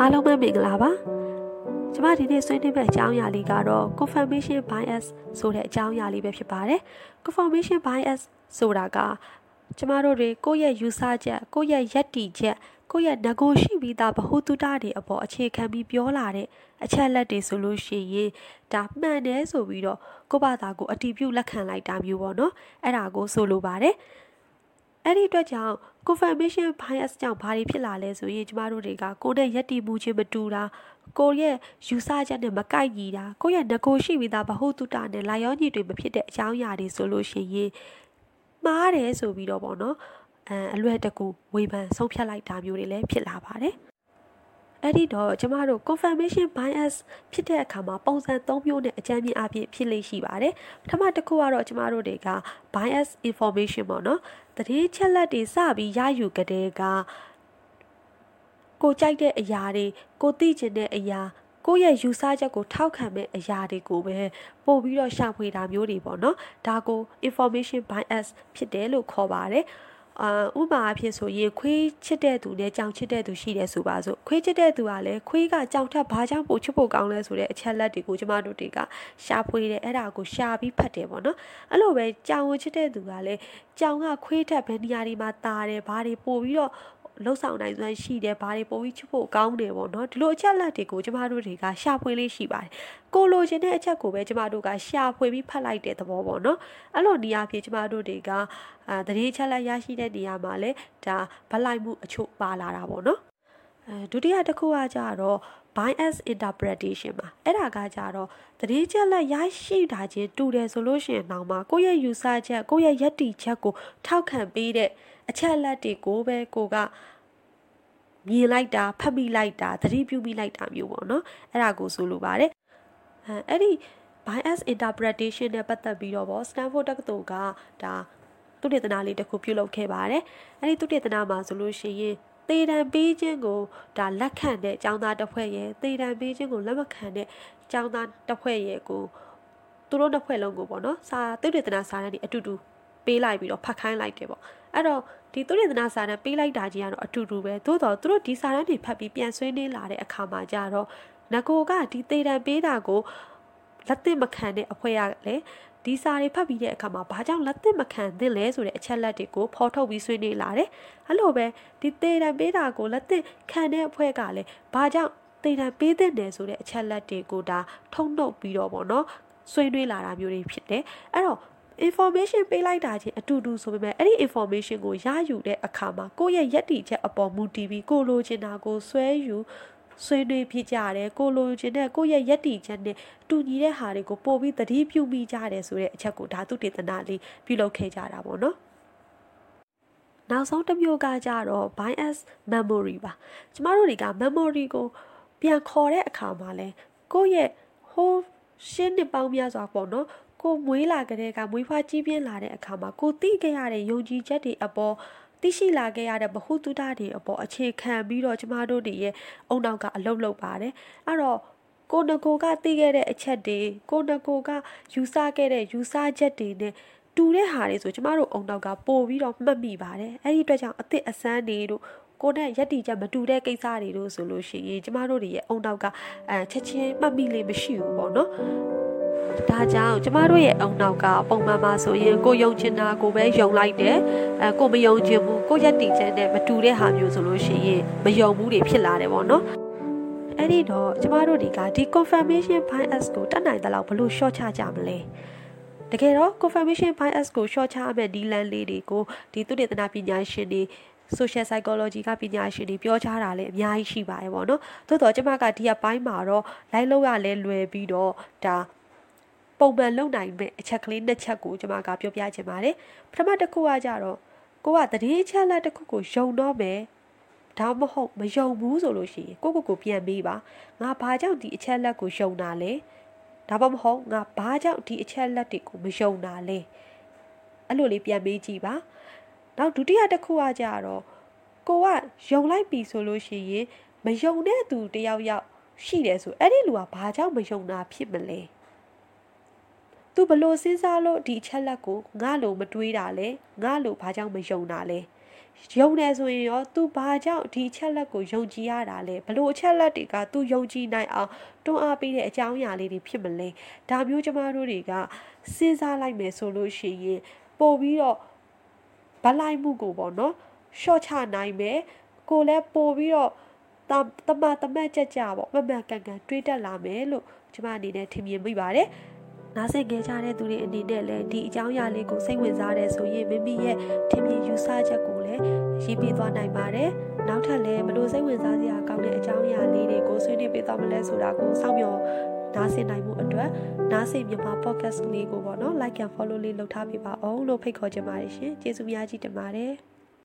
အားလုံးပဲမင်္ဂလာပါကျမဒီနေ့ဆွေးနွေးမယ့်အကြောင်းအရာလေးကတော့ confirmation bias ဆိုတဲ့အကြောင်းအရာလေးပဲဖြစ်ပါတယ် confirmation bias ဆိုတာကကျမတို့တွေကိုယ့်ရဲ့ user ချက်ကိုယ့်ရဲ့ယက်တီချက်ကိုယ့်ရဲ့ nego ရှိပြီးသားဗဟုသုတတွေအပေါ်အခြေခံပြီးပြောလာတဲ့အချက်လက်တွေဆိုလို့ရှိရင်ဒါမှန်တယ်ဆိုပြီးတော့ကိုယ့်ဘာသာကိုအတီးပြုတ်လက်ခံလိုက်တာမျိုးပေါ့နော်အဲ့ဒါကိုဆိုလိုပါတယ်အဲ့ဒီအတွက်ကြောင့် confirmation bias ကြောင့်ဘာတွေဖြစ်လာလဲဆိုရင်ကျမတို့တွေကကိုယ်နဲ့ယက်တီမှုချင်းမတူတာကိုယ့်ရဲ့ယူဆချက်နဲ့မကိုက်ညီတာကိုယ့်ရဲ့ငကိုရှိပြီးသားဗဟုသုတနဲ့လာရောညီတွေမဖြစ်တဲ့အကြောင်းအရာတွေဆိုလို့ရှိရင်မှားတယ်ဆိုပြီးတော့ပေါ့နော်အဲအလွယ်တကူဝေဖန်ဆုံးဖြတ်လိုက်တာမျိုးတွေလည်းဖြစ်လာပါတယ် အဲ့ဒီတော့ကျမတို့ confirmation bias ဖြစ်တဲ့အခါမှာပုံစံ၃မျိုးနဲ့အကြမ်းမြင်အဖြစ်ဖြစ်လိမ့်ရှိပါတယ်ပထမတစ်ခုကတော့ကျမတို့တွေက bias information ပေါ့နော်တတိချက်လက်တွေစပြီးရယူကြတဲ့ကကိုကြိုက်တဲ့အရာတွေကိုသိချင်တဲ့အရာကိုယ့်ရဲ့ယူဆချက်ကိုထောက်ခံမဲ့အရာတွေကိုပဲပို့ပြီးတော့ရှာဖွေတာမျိုးတွေပေါ့နော်ဒါကို information bias ဖြစ်တယ်လို့ခေါ်ပါတယ် အာဥပမာအဖြစ်ဆိုရင်ခွေးချစ်တဲ့သူနဲ့ကြောင်ချစ်တဲ့သူရှိတယ်ဆိုပါစို့ခွေးချစ်တဲ့သူကလည်းခွေးကကြောင်ထက်ဘာကြောင့်ပိုချစ်ဖို့ကောင်းလဲဆိုတဲ့အချက်လက်တွေကိုကျမတို့တွေကရှာဖွေတယ်အဲ့ဒါကိုရှာပြီးဖတ်တယ်ပေါ့နော်အဲ့လိုပဲကြောင်ကိုချစ်တဲ့သူကလည်းကြောင်ကခွေးထက်ဘယ်နေရာဒီမှာတာတယ်ဘာတွေပို့ပြီးတော့ လှုပ်ဆောင်နိုင်စွမ်းရှိတယ်ဘာတွေပုံပြီးချစ်ဖို့ကောင်းတယ်ပေါ့နော်ဒီလိုအချက်လက်တွေကိုကျမတို့တွေကရှာဖွေလေးရှိပါတယ်ကိုလိုချင်တဲ့အချက်ကိုပဲကျမတို့ကရှာဖွေပြီးဖတ်လိုက်တဲ့သဘောပေါ့နော်အဲ့လိုနေရာဖြစ်ကျမတို့တွေကအာတရေချက်လက်ရရှိတဲ့နေရာမှာလဲဒါဗလိုက်မှုအချို့ပါလာတာပေါ့နော်အဲဒုတိယတစ်ခုကကြတော့ bias interpretation မှာအဲ့ဒါကကြတော့တတိချက်လက်ရရှိတာချင်းတူတယ်ဆိုလို့ရှိရင်တော့မှကိုယ့်ရဲ့ user ချက်ကိုယ့်ရဲ့ယက်တီချက်ကိုထောက်ခံပေးတဲ့ အချက်လက်တွေကိုပဲကိုကမြင်လိုက်တာဖတ်မိလိုက်တာသတိပြုမိလိုက်တာမျိုးပေါ့နော်အဲ့ဒါကိုဆိုလိုပါတယ်အဲအဲ့ဒီ bias interpretation နဲ့ပတ်သက်ပြီးတော့ဗော Stanford တက္ကသိုလ်ကဒါသူတေသနာလေးတစ်ခုပြုလုပ်ခဲ့ပါတယ်အဲ့ဒီသူတေသနာမှာဆိုလို့ရှိရင်သေတံပေးခြင်းကိုဒါလက်ခံတဲ့ចောင်းသားတစ်ဖွဲ့ရဲ့သေတံပေးခြင်းကိုလက်မခံတဲ့ចောင်းသားတစ်ဖွဲ့ရဲ့ကိုသူတို့တစ်ဖွဲ့လုံးကိုပေါ့နော်စာသုတေသနာစာတမ်းဒီအတူတူပေးလိုက်ပြီးတော့ဖတ်ခိုင်းလိုက်တယ်ပေါ့ အဲ့တော့ဒီသူရည်သနာစာတမ်းပေးလိုက်တာကြီးကတော့အတူတူပဲသို့တော့သူတို့ဒီစာတမ်းတွေဖတ်ပြီးပြန်ဆွေးနွေးလာတဲ့အခါမှာကြတော့ငကိုကဒီသေတံပေးတာကိုလက်သင့်မခံတဲ့အဖွဲ့ရလည်းဒီစာတွေဖတ်ပြီးတဲ့အခါမှာဘာကြောင့်လက်သင့်မခံသင့်လဲဆိုတဲ့အချက်လက်တွေကိုဖော်ထုတ်ပြီးဆွေးနွေးလာတယ်။အဲ့လိုပဲဒီသေတံပေးတာကိုလက်သင့်ခံတဲ့အဖွဲ့ကလည်းဘာကြောင့်သေတံပေးတဲ့တယ်ဆိုတဲ့အချက်လက်တွေကိုဒါထုံနှုတ်ပြီးတော့ပေါ့နော်ဆွေးနွေးလာတာမျိုးတွေဖြစ်တယ်။အဲ့တော့ information ပေးလိုက်တာချင်းအတူတူဆိုပေမဲ့အဲ့ဒီ information ကိုရယူတဲ့အခါမှာကိုယ့်ရဲ့ယက်တီချက်အပေါ်မူတည်ပြီးကိုလိုချင်တာကိုဆွဲယူဆွေးနွေးဖြစ်ကြတယ်ကိုလိုချင်တဲ့ကိုယ့်ရဲ့ယက်တီချက်နဲ့တူညီတဲ့ဟာတွေကိုပို့ပြီးသတိပြုမိကြတယ်ဆိုတဲ့အချက်ကိုဓာတုတေသနာလေးပြုလုပ်ခဲ့ကြတာပေါ့နော်နောက်ဆုံးတစ်မျိုးကကြတော့ bias memory ပါကျမတို့တွေက memory ကိုပြန်ခေါ်တဲ့အခါမှာလဲကိုယ့်ရဲ့ဟိုးရှင်းနှစ်ပေါင်းများစွာပေါ့နော် ကိုမွေးလာကြတဲ့ကမွေးဖွားကြီးပြင်းလာတဲ့အခါမှာကိုသိခဲ့ရတဲ့ယုံကြည်ချက်တွေအပေါ်သိရှိလာခဲ့ရတဲ့ဗဟုသုတတွေအပေါ်အခြေခံပြီးတော့ကျမတို့တွေရဲ့အုံနောက်ကအလုပ်လုပ်ပါတယ်အဲ့တော့ကိုနကိုကသိခဲ့တဲ့အချက်တွေကိုနကိုကယူဆခဲ့တဲ့ယူဆချက်တွေနဲ့တူတဲ့ဟာတွေဆိုကျမတို့အုံနောက်ကပို့ပြီးတော့မှတ်မိပါတယ်အဲ့ဒီအတွက်ကြောင့်အစ်စ်အစမ်းတွေတို့ကိုနဲ့ရက်တီချက်မတူတဲ့ကိစ္စတွေတို့ဆိုလို့ရှိရင်ကျမတို့တွေရဲ့အုံနောက်ကအဲချက်ချင်းမှတ်မိလေးမရှိဘူးပေါ့နော် ဒါကြောင့်ကျမတို့ရဲ့အုံနောက်ကပုံမှန်ပါဆိုရင်ကိုယုံချင်တာကိုပဲယုံလိုက်တယ်အဲကိုမယုံချင်ဘူးကိုရက်တီချက်နဲ့မတူတဲ့ဟာမျိုးဆိုလို့ရှိရင်မယုံဘူးတွေဖြစ်လာတယ်ပေါ့နော်အဲ့ဒီတော့ကျမတို့ဒီကဒီ confirmation bias ကိုတတ်နိုင်တဲ့လောက်ဘလို့ short ချကြမလဲတကယ်တော့ confirmation bias ကို short ချရမယ့်ဒီလန်လေးတွေကိုဒီသုတေသနပညာရှင်တွေ social psychology ကပညာရှင်တွေပြောချတာလည်းအများကြီးရှိပါတယ်ပေါ့နော်သို့တော့ကျမကဒီအပိုင်းမှာတော့ live လောက်ရလဲလွယ်ပြီးတော့ဒါ ပုံမှန်လုပ်နိုင်မဲ့အချက်ကလေးနှစ်ချက်ကိုကျွန်မကပြောပြချင်ပါတယ်ပထမတစ်ခုကကြတော့ကိုကတတိချက်လက်တစ်ခုကိုယုံတော့မယ်ဒါမဟုတ်မယုံဘူးဆိုလို့ရှိရင်ကိုကိုကိုပြန်မေးပါငါဘာကြောင့်ဒီအချက်လက်ကိုယုံတာလဲဒါမှမဟုတ်ငါဘာကြောင့်ဒီအချက်လက်တွေကိုမယုံတာလဲအဲ့လိုလေးပြန်မေးကြည့်ပါနောက်ဒုတိယတစ်ခုကကြတော့ကိုကယုံလိုက်ပြီဆိုလို့ရှိရင်မယုံတဲ့သူတယောက်ယောက်ရှိတယ်ဆိုအဲ့ဒီလူကဘာကြောင့်မယုံတာဖြစ်မလဲ သူဘလို့စဉ်းစားလို့ဒီအချက်လက်ကိုငါလို့မတွေးတာလဲငါလို့ဘာကြောင့်မယုံတာလဲယုံနေဆိုရင်ရော तू ဘာကြောင့်ဒီအချက်လက်ကိုယုံကြည်ရတာလဲဘလို့အချက်လက်တွေက तू ယုံကြည်နိုင်အောင်တွန်းအားပေးတဲ့အကြောင်းအရာလေးတွေဖြစ်မလဲဒါမျိုးကျမတို့တွေကစဉ်းစားလိုက်မယ်ဆိုလို့ရှိရင်ပို့ပြီးတော့ဗလိုက်မှုကိုပေါ့နော်ရှော့ချနိုင်မယ်ကိုလည်းပို့ပြီးတော့တတမတမတ်ကြကြပေါ့မမှန်ကန်ကန်တွေးတက်လာမယ်လို့ကျမအနေနဲ့ထင်မြင်မိပါတယ် နားဆင်ကြကြတဲ့သူတွေအနေနဲ့လည်းဒီအကြောင်းအရာလေးကိုစိတ်ဝင်စားတယ်ဆိုရင်မိမိရဲ့ထင်မြင်ယူဆချက်ကိုလည်းရေးပြသွားနိုင်ပါတယ်။နောက်ထပ်လည်းဘလို့စိတ်ဝင်စားစရာကောင်းတဲ့အကြောင်းအရာလေးတွေကိုဆွေးနွေးပေးသွားမလဲဆိုတာကိုစောင့်မျှော်နားဆင်နိုင်မှုအတွက်နားဆင်မြန်မာ podcast လေးကိုပေါ့နော် like and follow လေးလုပ်ထားပေးပါအောင်လို့ဖိတ်ခေါ်ချင်ပါတယ်ရှင်။ကျေးဇူးများကြီးတင်ပါတယ်။